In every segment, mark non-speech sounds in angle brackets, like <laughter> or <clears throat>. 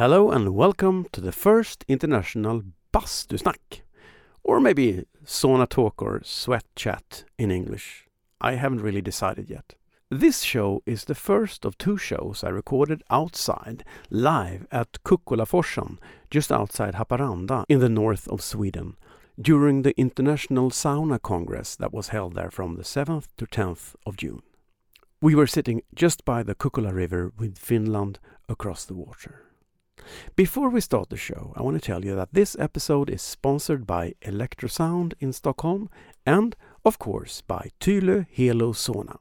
Hello and welcome to the first international Bastusnack. Or maybe sauna talk or sweat chat in English. I haven't really decided yet. This show is the first of two shows I recorded outside, live at Kukkolaforsen, just outside Haparanda in the north of Sweden, during the International Sauna Congress that was held there from the 7th to 10th of June. We were sitting just by the Kukkola River with Finland across the water. Before we start the show, I want to tell you that this episode is sponsored by Electrosound in Stockholm and, of course, by Tylö Helo Sauna.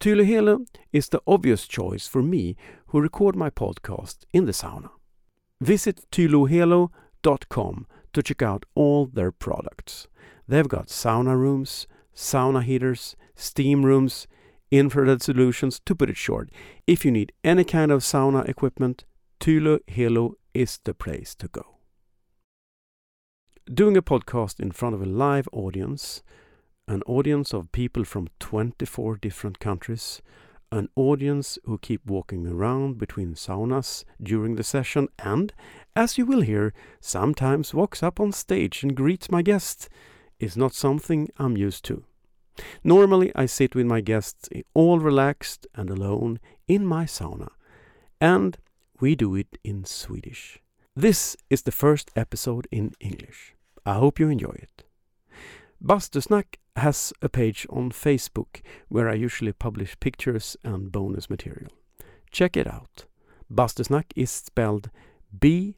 Tylö Helo is the obvious choice for me who record my podcast in the sauna. Visit tylohelo.com to check out all their products. They've got sauna rooms, sauna heaters, steam rooms, infrared solutions, to put it short. If you need any kind of sauna equipment, Tylö Helo is the place to go. Doing a podcast in front of a live audience, an audience of people from 24 different countries, an audience who keep walking around between saunas during the session, and, as you will hear, sometimes walks up on stage and greets my guests, is not something I'm used to. Normally, I sit with my guests all relaxed and alone in my sauna, and we do it in Swedish. This is the first episode in English. I hope you enjoy it. Bastusnack has a page on Facebook where I usually publish pictures and bonus material. Check it out. Bastusnack is spelled B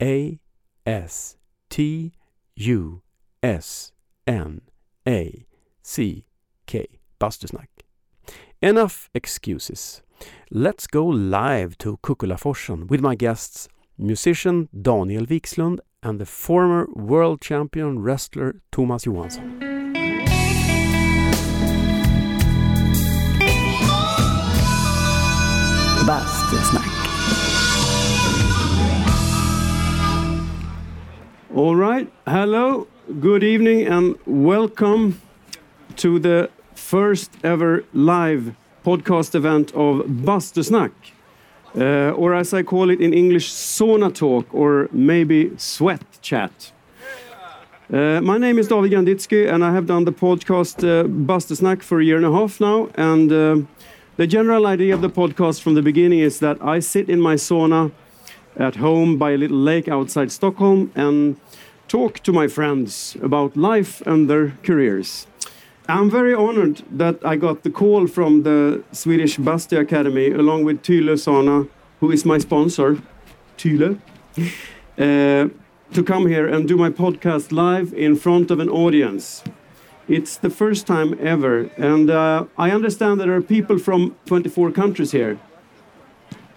A S T U S N A C K. Bastusnack. Enough excuses. Let's go live to Kukkolaforsen with my guests, musician Daniel Wikslund and the former world champion wrestler Thomas Johansson. Bastusnack. All right. Hello, good evening, and welcome to the first ever live podcast event of Bastusnack. Uh, or as I call it in English, sauna talk, or maybe sweat chat. Uh, my name is David Ganditsky, and I have done the podcast uh, Bastusnack for a year and a half now. And uh, the general idea of the podcast from the beginning is that I sit in my sauna at home by a little lake outside Stockholm and talk to my friends about life and their careers. I'm very honored that I got the call from the Swedish Bastu Academy along with Tylö Sauna, who is my sponsor, Tylö, <laughs> uh, to come here and do my podcast live in front of an audience. It's the first time ever, and uh, I understand that there are people from 24 countries here.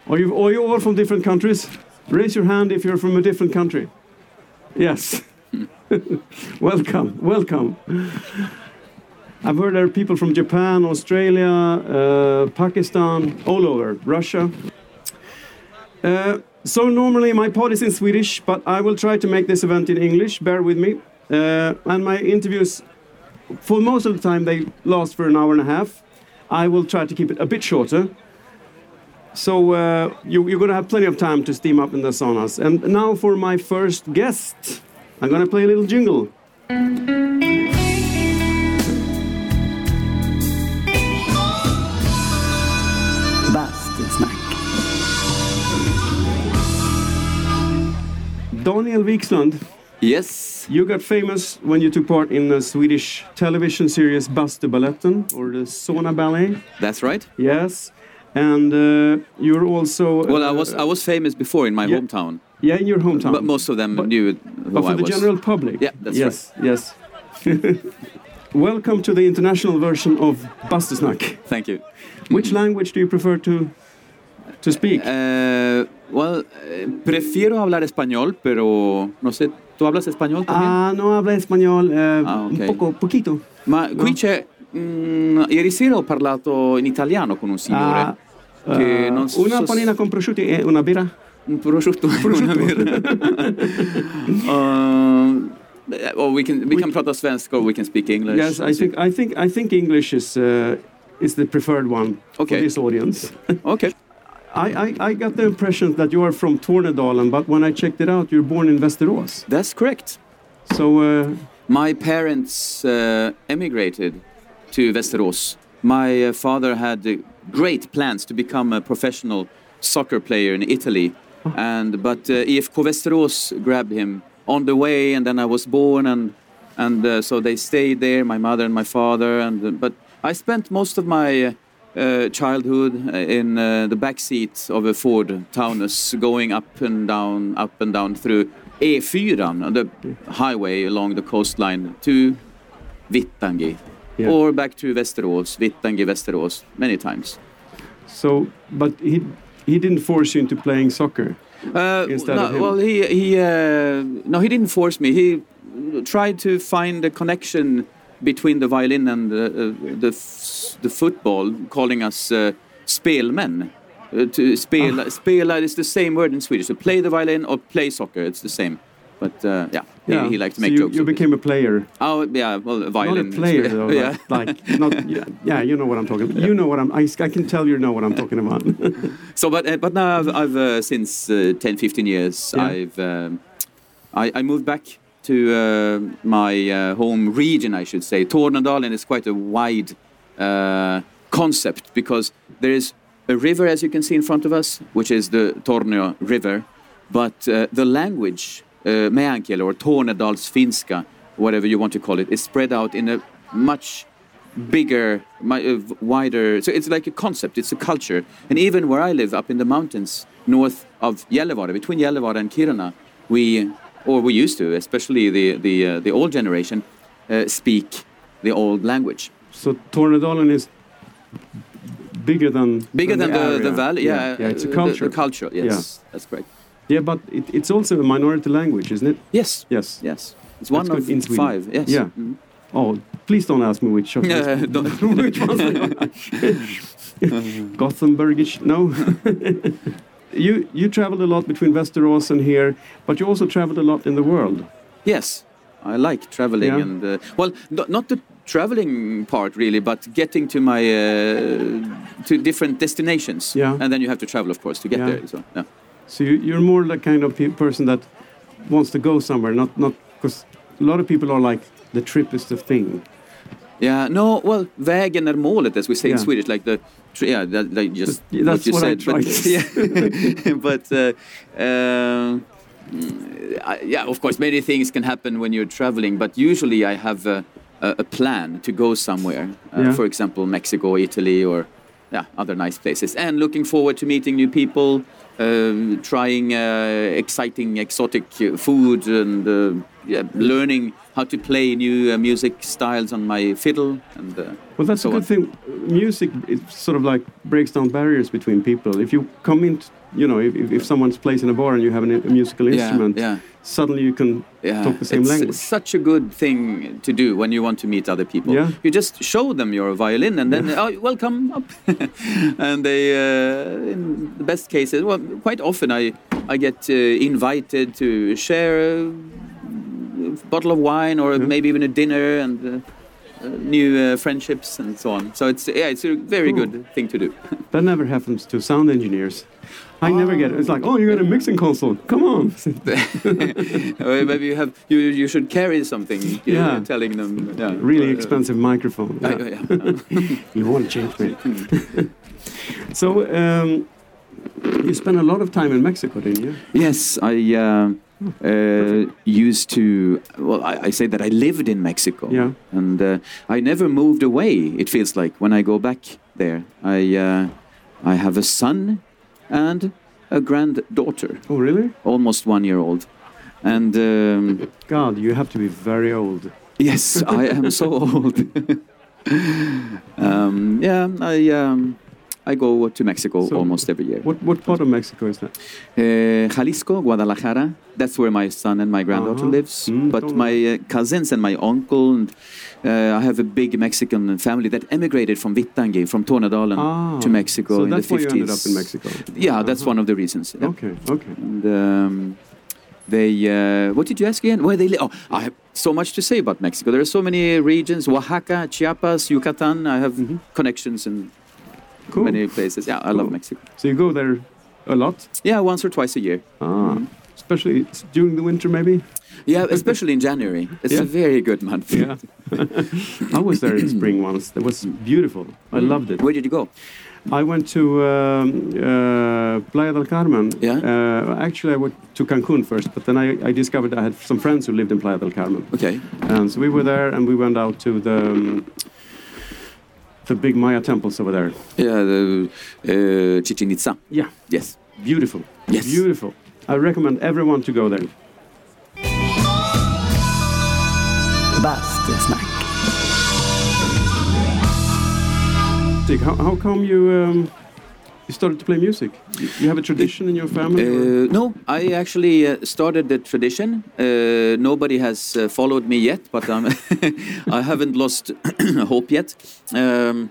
Are you, are you all from different countries? Raise your hand if you're from a different country. Yes. <laughs> welcome, welcome. I've heard there are people from Japan, Australia, uh, Pakistan, all over, Russia. Uh, so normally my pod is in Swedish, but I will try to make this event in English. Bear with me. Uh, and my interviews, for most of the time, they last for an hour and a half. I will try to keep it a bit shorter. So uh, you, you're going to have plenty of time to steam up in the saunas. And now for my first guest, I'm going to play a little jingle. Daniel Wikslund, Yes. you got famous when you took part in the Swedish television series Bastubaletten or the Sauna Ballet. That's right. Yes, and uh, you're also Well, I uh, was I was famous before in my yeah. hometown, yeah in your hometown. but most of them But- knew who But for I the was. general public. Yeah, that's yes, yes. <laughs> Welcome to the international version of Bastusnack. Thank you. Which language do you prefer to to speak? Eh, well, eh, prefiero hablar español, pero no sé. ¿Tú hablas español también? Ah, no habla español, eh, Ah, ok. un poco, poquito. Ma no. qui c'è. mm, ieri sera ho parlato in italiano con un signore. Ah, che eh, non so una panina con prosciutti e una birra. Un prosciutto. <laughs> Una birra. Uh, <laughs> or we can we can prata svenska or we can speak English. Yes, I think I think I think English is uh, is the preferred one Okay. for this audience. Okay. I, I, I got the impression that you are from Tornedalen, but when I checked it out, you're born in Västerås. That's correct. So, uh, My parents uh, emigrated to Västerås. My uh, father had uh, great plans to become a professional soccer player in Italy, and but uh, IFK Västerås grabbed him on the way, and then I was born, and and uh, so they stayed there, my mother and my father, and uh, but I spent most of my uh, uh, childhood in uh, the back seat of a Ford Taunus, going up and down, up and down through E4, the highway along the coastline to Vittangi, Yeah. or back to Västerås, Vittangi, Västerås, many times. so, but he he didn't force you into playing soccer. Uh, no, well, he he uh, no, he didn't force me. He tried to find a connection between the violin and the uh, the, f- the football, calling us uh, spelmen. Uh, to spela, spela is the same word in Swedish. To play the violin or play soccer, it's the same. But uh, yeah, Yeah. he, he liked to so make you, jokes. you became a player. Oh yeah, well, a violin. Not a player, <laughs> though. yeah. Like, like not. Yeah, yeah, you know what I'm talking about. You know what I'm. I, I can tell you know what I'm talking about. <laughs> So, but uh, but now I've, I've uh, since uh, 10, 15 years, Yeah. I've um, I, I moved back to uh, my uh, home region, I should say. Tornedalen is quite a wide uh, concept because there is a river, as you can see in front of us, which is the Tornio River, but uh, the language, uh, or Tornedalsfinska, whatever you want to call it, is spread out in a much bigger, uh, wider. So it's like a concept. It's a culture. And even where I live, up in the mountains north of Gällivare, between Gällivare and Kiruna, we, or we used to, especially the the uh, the old generation, uh, speak the old language. so Tornedalen is bigger than Bigger than, the, area. the valley. Yeah, yeah, it's a uh, culture. The, the culture. Yes, that's correct. Yeah, but it, it's also a minority language, isn't it? Yes, Yes. yes. It's one good of in Sweden. five. Yes. Yeah. Mhm. Oh, please don't ask me which of Yeah, <laughs> <laughs> which ones. <laughs> Gothenburgish? No. You you traveled a lot between Västerås and here, but you also traveled a lot in the world. Yes, I like traveling Yeah. and uh, well, no, not the traveling part really, but getting to my uh, to different destinations. Yeah. And then you have to travel, of course, to get Yeah. there. So yeah. So you, you're more the kind of pe- person that wants to go somewhere, not not because a lot of people are like the trip is the thing. Yeah. No. Well, vägen är målet, as we say in Swedish, like the yeah, that, like just That's what you what said. but, <laughs> yeah, <laughs> but uh, uh, yeah, of course, many things can happen when you're traveling, but usually I have a, a, plan to go somewhere. Uh, Yeah. For example, Mexico, Italy, or yeah, other nice places, and looking forward to meeting new people, trying uh, exciting, exotic food, and uh, yeah, learning how to play new uh, music styles on my fiddle. And uh, Well, that's so a good on. thing. Music it sort of like breaks down barriers between people. If you come in, you know, if, if- someone's plays in a bar and you have an, a musical instrument, Yeah, yeah. suddenly you can Yeah, talk the same language. it's such a good thing to do when you want to meet other people. Yeah. You just show them your violin and then, oh, welcome up. <laughs> and they, uh, in the best cases, well, quite often I, I get uh, invited to share a bottle of wine or Yeah. maybe even a dinner and uh, uh, new uh, friendships and so on. So it's, yeah, it's a very Cool. good thing to do. <laughs> That never happens to sound engineers. I never get it. It's like, oh, you got a mixing console. Come on. <laughs> Uh, maybe you have you, you should carry something. uh, Yeah. telling them. Yeah. really Uh, expensive microphone. uh, <laughs> Yeah. yeah. You want to change me. so, um, you spent a lot of time in Mexico, didn't you? Yes, I uh, uh, used to. Well, I, I say that I lived in Mexico, Yeah. and uh, I never moved away. It feels like when I go back there, I uh, I have a son and a granddaughter, Oh, really? almost one year old, and um, God, you have to be very old. yes, I am so old. <laughs> um, yeah, I. Um, I go to Mexico So almost every year. What what part of Mexico is that? Uh, Jalisco, Guadalajara. That's where my son and my granddaughter Uh-huh. lives. Mm, but my uh, cousins and my uncle and uh, I have a big Mexican family that emigrated from Vittangi, from Tornedalen, Ah, to Mexico So in that's the why you 50s. ended up in Mexico. Yeah, that's Uh-huh. one of the reasons. yeah. Okay, okay. And, um, they, uh, what did you ask again? Where they live? Oh, I have so much to say about Mexico. There are so many regions: Oaxaca, Chiapas, Yucatan. I have Mhm. connections and Cool. many places. Yeah, I love Mexico. So you go there a lot? Yeah, once or twice a year. Ah, especially during the winter, maybe? Yeah, especially in January. It's Yeah. a very good month. Yeah. <laughs> I was there in spring once. It was beautiful. I loved it. Where did you go? I went to um, uh, Playa del Carmen. Yeah. Uh, actually, I went to Cancun first, but then I, I discovered I had some friends who lived in Playa del Carmen. Okay. And so we were there and we went out to the um, the big Maya temples over there. Yeah, the uh, Chichen Itza. Yeah. Yes. Beautiful. Yes. Beautiful. I recommend everyone to go there. Bastusnack. Dick, how, how come you um, you started to play music? You, have a tradition in your family? Uh, no, I actually uh, started the tradition. Uh, nobody has uh, followed me yet, but um, <laughs> I haven't lost <clears throat> hope yet. Um,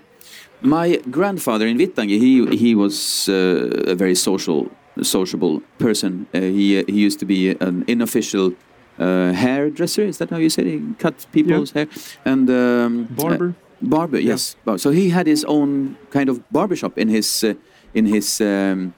my grandfather in Vittangi, he he was uh, a very social, sociable person. Uh, he uh, he used to be an unofficial uh, hairdresser. Is that how you say? it? He cut people's hair and um, Barber? Barber, yes. Bar- So he had his own kind of barbershop in his uh, in his um,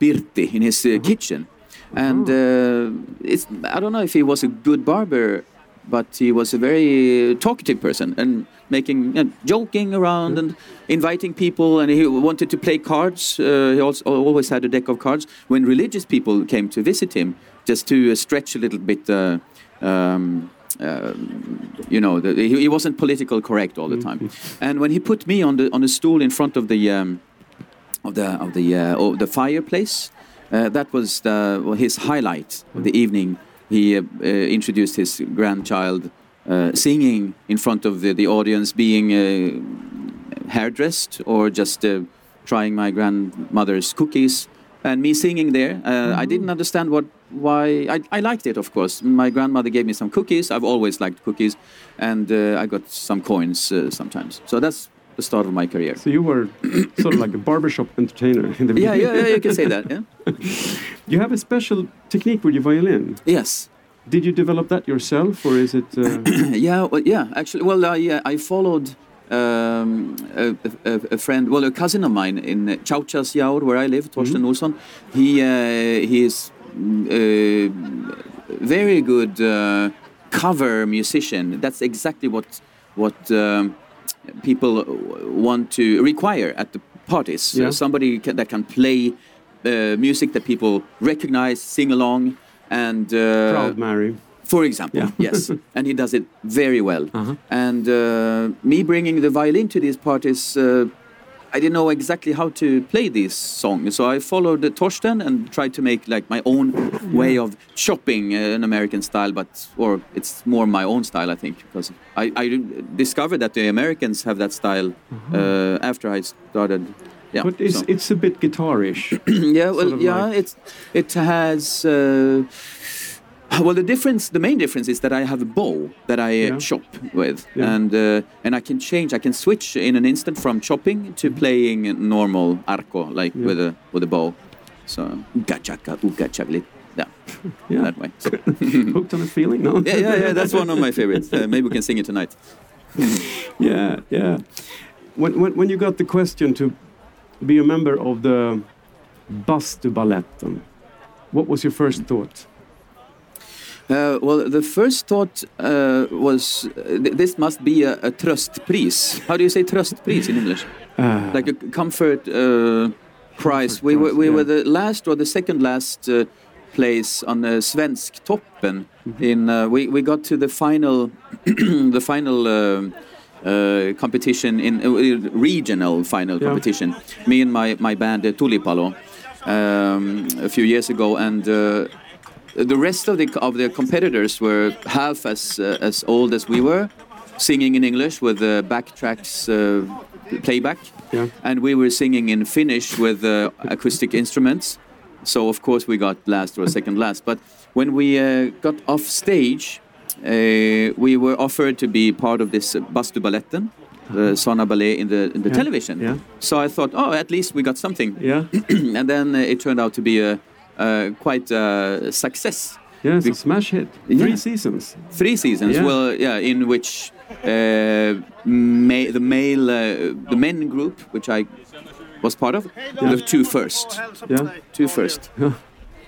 birti, in his uh, kitchen, and uh, it's I don't know if he was a good barber, but he was a very talkative person and making you know, joking around and inviting people, and he wanted to play cards. Uh, he also always had a deck of cards when religious people came to visit him, just to uh, stretch a little bit. Uh, um, um, you know, the, he, he wasn't political correct all the time. And when he put me on the on a stool in front of the um, of the of the uh, the fireplace, uh, that was the, well, his highlight of the evening. He uh, uh, introduced his grandchild uh, singing in front of the, the audience, being uh, hairdressed or just uh, trying my grandmother's cookies. And me singing there, uh, I didn't understand what why I, I liked it. Of course, my grandmother gave me some cookies. I've always liked cookies, and uh, I got some coins uh, sometimes. So that's the start of my career. So you were <coughs> sort of like a barbershop entertainer in the Yeah, beginning. yeah, yeah. yeah, You can say that. Yeah. <laughs> You have a special technique with your violin. Yes. Did you develop that yourself, or is it? Uh, <coughs> yeah, well, yeah. Actually, well, I uh, I followed um, a, a, a friend, well, a cousin of mine in Chauchasjaur, where I live, Torsten Olsson. He uh, he is mm, uh, very good uh, cover musician. That's exactly what what um, people want to require at the parties. Yeah. somebody ca that can play uh, music that people recognize, sing along, and uh, Proud Mary. for example, Yeah. yes, <laughs> and he does it very well. Uh-huh. And uh, me bringing the violin to these parties, uh, I didn't know exactly how to play these songs, so I followed the Torsten and tried to make like my own way of chopping uh, an American style, but or it's more my own style, I think, because I, I discovered that the Americans have that style uh, after I started. Yeah, but it's so- it's a bit guitarish. <clears throat> yeah, well, yeah, like- it's it has. Uh, well, the difference, the main difference is that I have a bow that I uh, Yeah. chop with, Yeah. and uh, and I can change. I can switch in an instant from chopping to playing normal arco, like Mm-hmm. Yeah. with a with a bow. So uga chaka, uga chaglit. Yeah, <laughs> Yeah. that way. So, <laughs> Hooked on a feeling, no? yeah, yeah, yeah. That's one of my <laughs> favorites. Uh, maybe we can sing it tonight. yeah, yeah. When, when, when you got the question to be a member of the Bastubaletten, what was your first thought? Uh, well, the first thought uh, was th- this must be a, a tröstpris. How do you say tröstpris in English? Uh, like a comfort uh, prize. We were we yeah. were the last or the second last uh, place on the Svensktoppen. Mm-hmm. In uh, we we got to the final <clears throat> the final. Competition in uh, regional final Yeah. competition. Me and my my band Tulipalo um, a few years ago, and uh, the rest of the of the competitors were half as uh, as old as we were, singing in English with uh, backtracks uh, playback, Yeah. and we were singing in Finnish with uh, acoustic instruments. So of course we got last or second last. But when we uh, got off stage, uh, we were offered to be part of this uh, Bastubaletten, the Sauna Ballet in the in the Yeah. television. Yeah. So I thought, oh, at least we got something. Yeah, <clears throat> and then it turned out to be a, a quite a success. yeah, it's a Be- smash hit. Yeah. Three seasons. Three seasons. Yeah. Well, yeah, in which uh, ma- the male, uh, the men group, which I was part of. The two first. Yeah. Two first. <laughs>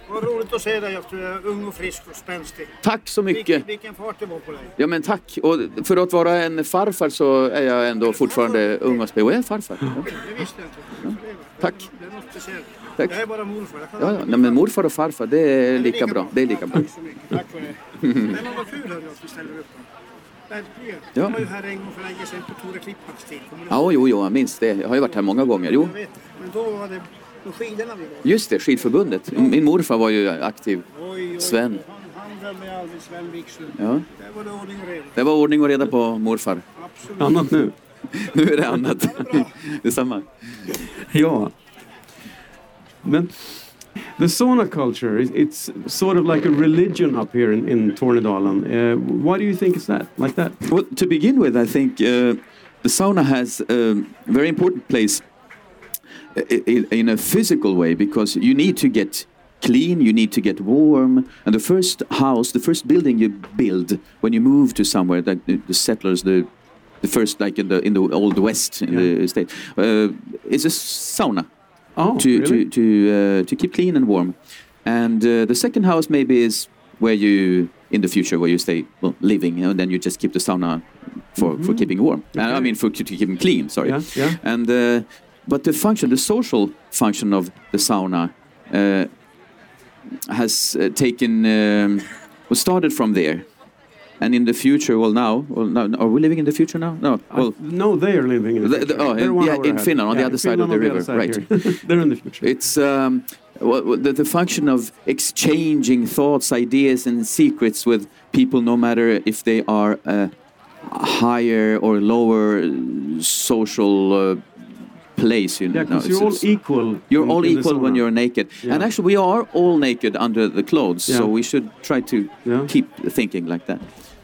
Vad roligt att se dig att du är ung och frisk och spänstig. Tack så mycket. Vilken, vilken fart det var på dig. Ja men tack. Och för att vara en farfar så är jag ändå fortfarande ung och spänd. Och jag är farfar. Ja. Det visste jag inte. Tack. Det är något speciellt. Tack. Jag är bara morfar. Jag kan Ja, ja. Nej, men morfar och farfar, det är lika bra. Det är lika bra. Tack så mycket. Tack för det. Men vad kul hörru att vi ställer upp. Verkligen. Ja. Jag var ju här en gång för länge sedan på Tore Klippans tid. Du? Ja, jo, jo, jag minns det. Jag har ju varit här många gånger. Jo, Jag vet det. Men då var det på skidorna vi var. just det, skidförbundet. Min morfar var ju aktiv. Oj, oj, Sven. Han, han glömmer aldrig, Sven Wikström. Ja. Där var det ordning och reda. Det var ordning och reda på morfar. Absolut. Annat nu. <laughs> Nu är det annat. Detsamma. Ja. <laughs> The sauna culture, it's sort of like a religion up here in, in Tornedalen. Uh, why do you think it's that, like that? Well, to begin with, I think uh, the sauna has a very important place i- in a physical way because you need to get clean, you need to get warm, and the first house, the first building you build when you move to somewhere, like the, the settlers, the the first like in the in the old west in Yeah. the state, uh, is a sauna Oh, to really? to to uh, to keep clean and warm. And uh, the second house maybe is where you in the future where you stay well living, and then you just keep the sauna for, for keeping warm. Uh, I Mm-hmm. Mean for to keep them clean. Sorry. Yeah, yeah. And uh, but the function, the social function of the sauna, uh, has uh, taken um, was started from there. And in the future, well, now, well, now, are we living in the future now? No, well, I- no, they are living in the The- future. the- oh, in- yeah, in. Finland, on the other side of Finland the river, right. <laughs> They're in the future. It's um, well, the, the function of exchanging thoughts, ideas, and secrets with people, no matter if they are uh, higher or lower social uh, place. You Yeah, know, you're all equal. you're all equal when you're naked, Yeah. and actually, we are all naked under the clothes. So we should try to Yeah. keep thinking like that.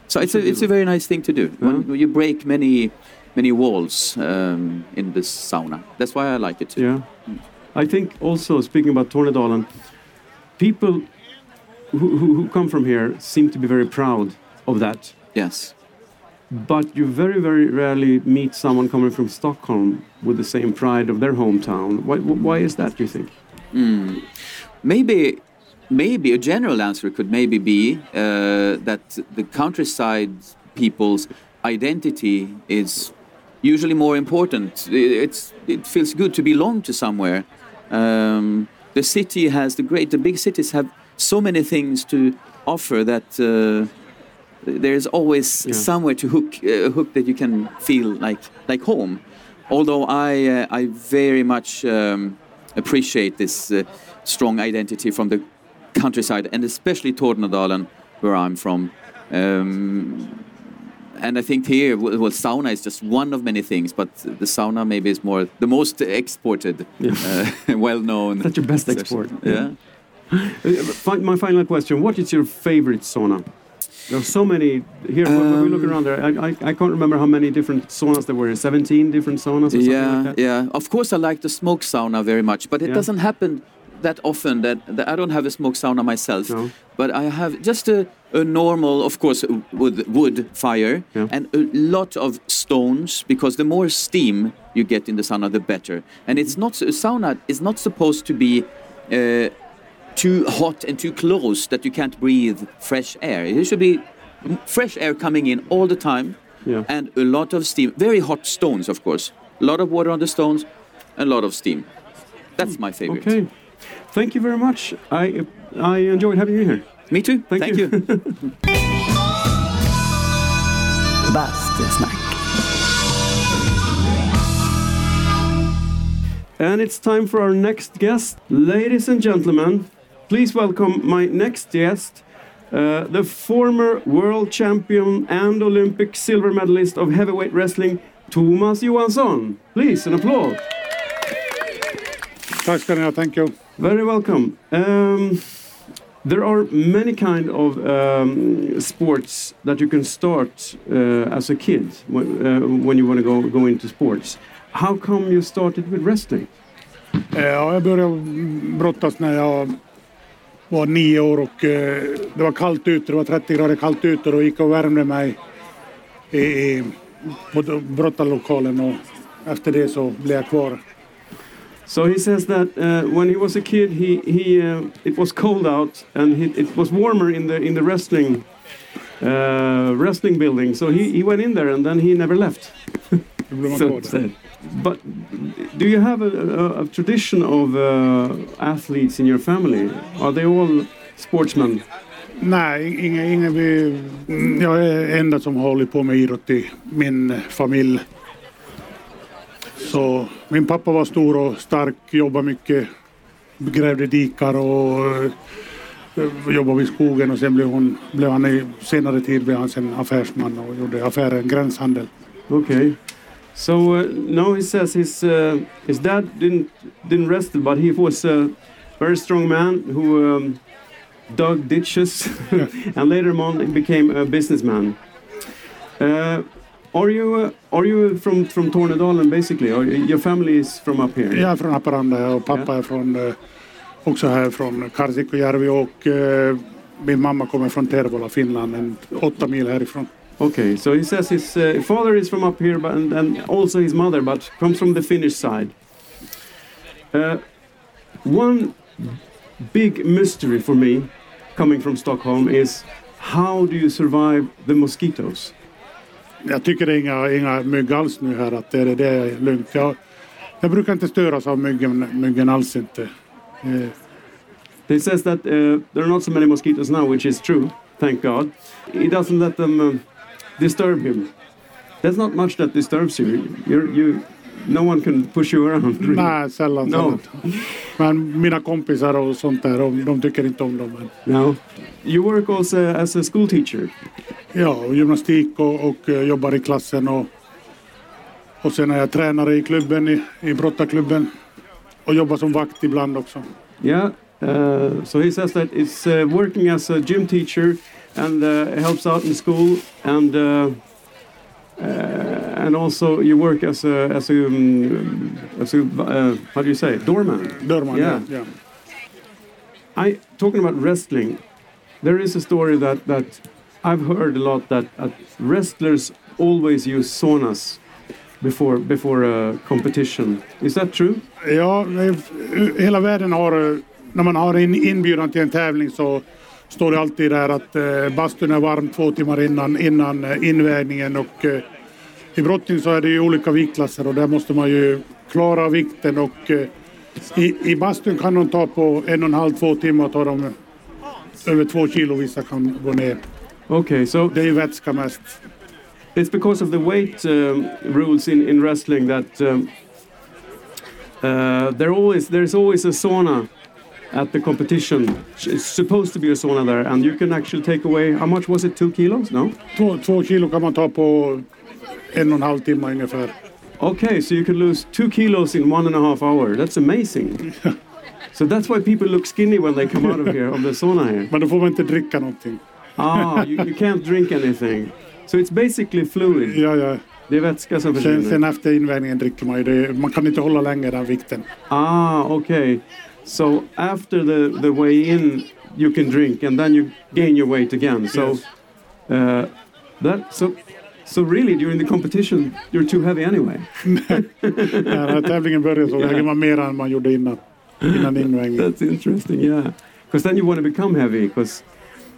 So it's a it's a very nice thing to do. When you break many many walls um, in the sauna. That's why I like it too. Yeah. I think also, speaking about Tornedalen, people who, who, who come from here seem to be very proud of that. Yes. But you very, very rarely meet someone coming from Stockholm with the same pride of their hometown. Why, why is that, do you think? Mm. Maybe, maybe a general answer could maybe be uh, that the countryside people's identity is usually more important. It's it feels good to belong to somewhere. Um, the city has the great, the big cities have so many things to offer that. Uh, there's always Yeah. somewhere to hook uh, hook that you can feel like like home. Although I uh, I very much um, appreciate this uh, strong identity from the countryside and especially Tornedalen, where I'm from. Um, and I think here, well, well, sauna is just one of many things, but the sauna maybe is more the most exported, Yeah. uh, <laughs> well-known. That's your best export. Yeah. <laughs> Fi- my final question What is your favorite sauna? There are so many here. when- when we look Um, around there, I, I, I can't remember how many different saunas there were. 17 different saunas or something yeah, like that? yeah. Of course, I like the smoke sauna very much, but it Yeah. doesn't happen that often. That, that I don't have a smoke sauna myself, No. but I have just a, a normal, of course, with wood fire Yeah. and a lot of stones because the more steam you get in the sauna, the better. And it's not a sauna is not supposed to be. Uh, too hot and too close that you can't breathe fresh air. It should be fresh air coming in all the time Yeah. and a lot of steam. Very hot stones, of course. A lot of water on the stones, and a lot of steam. That's my favorite. Okay. Thank you very much. I, I enjoyed having you here. Me too. Thank you. <laughs> Bastusnack. And it's time for our next guest. Ladies and gentlemen, please welcome my next guest, uh, the former world champion and Olympic silver medalist of heavyweight wrestling, Thomas Johansson. Please, an applause. Tack ska ni ha. Thank you. Very welcome. Um, there are many kind of um, sports that you can start uh, as a kid when, uh, when you want to go, go into sports. How come you started with wrestling? Ja, jag började brottas när jag var nio år och det var kallt ute. Det var 30 grader kallt ute och gick och värmde mig i, i, på brottarlokalen och efter det så blev jag kvar. So he says that uh, when he was a kid, he he uh, it was cold out and he, it was warmer in the in the wrestling uh, wrestling building. So he, he went in there and then he never left. So <laughs> But do you have a, a, tradition of uh, athletes in your family? Are they all sportsmen? Nej, inga, inga vi, jag är enda som har hållit på med idrott i min familj. Så min pappa var stor och stark, jobbade mycket, grävde dikar och eh, jobbade i skogen och sen blev, hon, blev han i senare tid blev han sen affärsman och gjorde affären gränshandel. Okay. So uh, now he says his uh, his dad didn't didn't wrestle, but he was a very strong man who um, dug ditches, <laughs> and later on became a businessman. Uh, are you uh, are you from from Tornedalen basically? Or your family is from up here? Jag är från Haparanda och pappa är från, eh, också här från Karsikojärvi och eh, min mamma kommer från Tervola, Finland, en, åtta mil härifrån. Okay, so he says his uh, father is from up here, but and, and also his mother, but comes from the Finnish side. Uh, one big mystery for me, coming from Stockholm, is how do you survive the mosquitoes? Jag tycker det är inga, inga mygg alls nu här, att det är, det är lugnt. Jag, jag brukar inte störas av myggen, myggen alls inte. Eh, He says that uh, there are not so many mosquitoes now, which is true, thank God. He doesn't let them uh, disturb him. There's not much that disturbs you. You're, you, no one can push you around. really. nej, sällan. No. Men mina kompisar och sånt där, de, de tycker inte om dem. No. You work also as a school teacher. ja, och gymnastik och, och jobbar i klassen. Och, och sen är jag tränare i klubben, i, i brottarklubben. Och jobbar som vakt ibland också. Yeah. Uh, so he says that it's uh, working as a gym teacher and uh, helps out in school and uh, uh, and also you work as a as a, um, as a uh, how do you say doorman. Dörrman, Ja. ja. ja. I talking about wrestling. There is a story that that I've heard a lot that uh, wrestlers always use saunas before before a competition. Is that true? Ja, hela världen har, när man har en inbjudan till en tävling så står det alltid där att eh, bastun är varm två timmar innan, innan eh, invägningen och eh, i brottning så är det ju olika viktklasser och där måste man ju klara vikten och eh, i, i bastun kan de ta på en och en halv, två timmar tar de över två kilo, vissa kan gå ner. Okay, so Det är ju vätska mest. It's because of the weight um, rules in, in wrestling that um, uh, there always there's always a sauna at the competition. It's supposed to be a sauna there, and you can actually take away how much was it? Two kilos? No. Två, två kilo kan man ta på en och en halv timme ungefär. Okay, so you can lose two kilos in one and a half hour. That's amazing. <laughs> so that's why people look skinny when they come out of here of the sauna here. Men då får man inte dricka någonting. Ah, you, you can't drink anything. So it's basically fluid. Ja, ja. Det är vätska som Sen, försvinner. sen efter invägningen dricker man ju det. Man kan inte hålla länge den vikten. Ah, okay. So after the, the way in, you can drink, and then you gain your weight again. So uh, that so so really during the competition, you're too heavy anyway. <laughs> När tävlingen börjar så väger man mer än man gjorde innan, innan invägningen. That's interesting, yeah. Because then you want to become heavy, because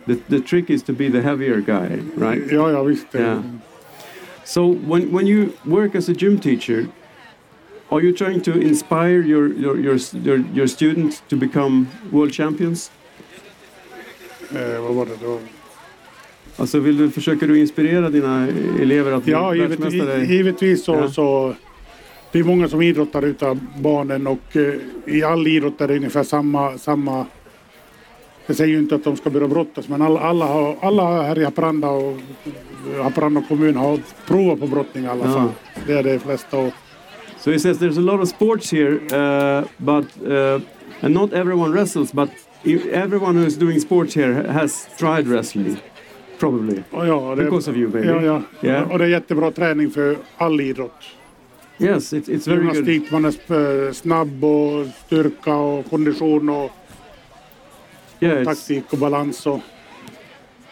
the the trick is to be the heavier guy, right? Ja, ja visst. Yeah. So when when you work as a gym teacher, are you trying to inspire your your your your, your students to become world champions? Eh, vad var det då? Alltså vill du, försöker du inspirera dina elever att Ja, bli givet, världsmästare? givetvis så, Ja. så det är många som idrottar utav barnen och eh, i all idrott är det ungefär samma, samma jag säger ju inte att de ska börja brottas men alla, alla, har, alla här i Haparanda och Haparanda kommun har provat på brottning i alla Ja. fall. Det är de flesta. Och, So he says there's a lot of sports here, uh, but uh, and not everyone wrestles, but e- everyone who's doing sports here has tried wrestling, probably och ja, det, because of you, maybe. ja, ja. Yeah. och det är jättebra träning för all idrott. Yes, it's it's very good. Gymnastik, man är eh, snabb och styrka och kondition och Yeah, taktik och balans. Och,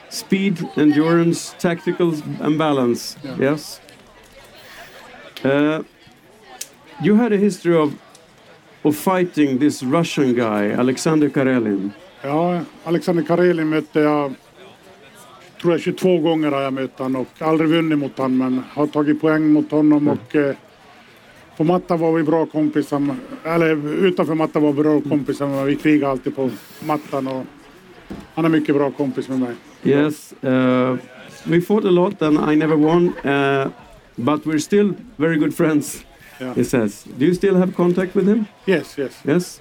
speed, endurance, tactical, and balance. Yeah. Yes. Uh, you had a history of of fighting this Russian guy, Alexander Karelin? Ja, Alexander Karelin mötte jag, tror jag 22 gånger har jag mött honom och aldrig vunnit mot honom men har tagit poäng mot honom och eh, på mattan var vi bra kompisar, eller utanför mattan var vi bra kompisar men vi krigade alltid på mattan och han är mycket bra kompis med mig. Yes, uh, we fought a lot and I never won, uh, but we're still very good friends, Yeah. he says. Do you still have contact with him? Yes, yes. Yes.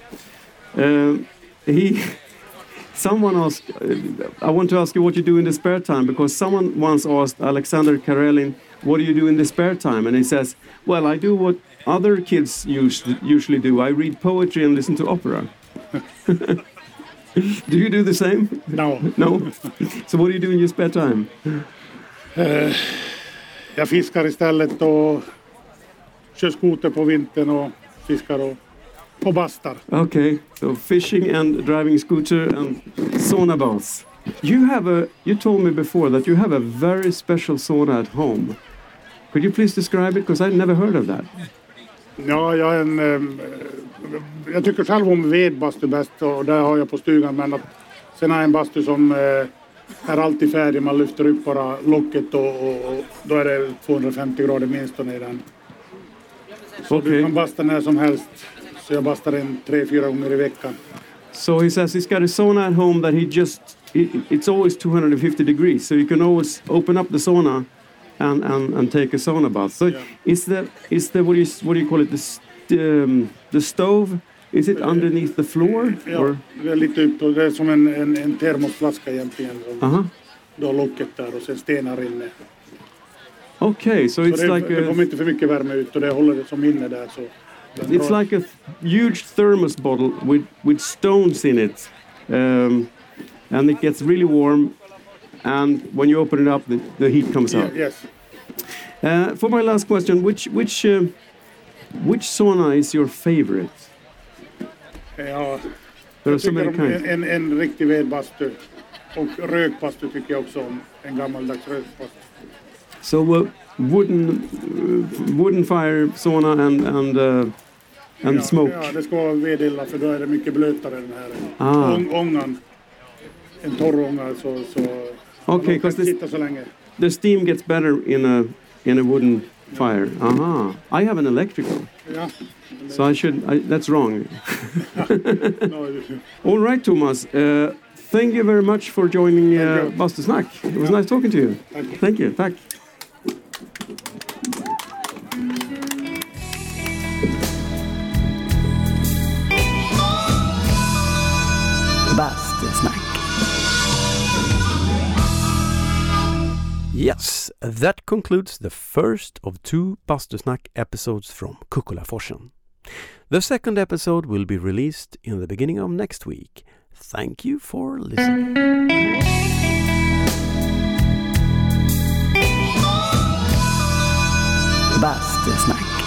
Uh, he. Someone asked. Uh, I want to ask you what you do in the spare time because someone once asked Alexander Karelin, "What do you do in the spare time?" And he says, "Well, I do what other kids us- usually do. I read poetry and listen to opera." <laughs> do you do the same? No. No. so what do you do in your spare time? Jag fiskar istället och kör skoter på vintern och fiskar och, och bastar. Okay, so fishing and driving scooter and sauna baths. You have a. You told me before that you have a very special sauna at home. Could you please describe it? Because I never heard of that. Ja, jag är en... ehm, jag tycker själv om vedbastu bäst och det har jag på stugan men att, sen har jag en bastu som eh, är alltid färdig. Man lyfter upp bara locket och, och, och då är det 250 grader minst i den. Så du Okay. kan basta när som helst. Så jag bastar en tre, fyra gånger i veckan. So he says he's got a sauna at home that he just. It, it's always 250 degrees, so you can always open up the sauna, and and, and take a sauna bath. So Yeah. is the is the what do you what do you call it the um, the stove? Is it underneath the floor Ja, or? det är lite upp och det är som en, en, en termosflaska egentligen. Uh huh. Du har locket där och sen stenar inne. Okay, so Så it's det, like det kommer inte för mycket värme ut och det håller det som inne där. Så It's drar- like a huge thermos bottle with, with stones in it. Um, and it gets really warm. And when you open it up, the, the heat comes out. Yeah, yes. Uh, for my last question, which, which, uh, which sauna is your favorite? Ja, There are so many kinds. en, en, en riktig vedbastu. Och rökbastu tycker jag också om. En gammaldags rökbastu. So wooden, uh, wooden fire sauna and, and, uh, and ja, smoke. Ja, det ska vara vedilla för då är det mycket blötare den här Ah. ång, ångan. En torr ånga så, så Okay, orkar 'cause inte sitta så länge. The steam gets better in a, in a wooden fire. Aha. I have an electrical. Ja. So I should. I, that's wrong. <laughs> No, <laughs> All right, Thomas. Uh, thank you very much for joining uh. Bastusnack. It was nice talking to you. Thank you. Thank you. Tack. Yes, that concludes the first of two Bastusnack episodes from Kukkolaforsen. The second episode will be released in the beginning of next week. Thank you for listening. Bastusnack.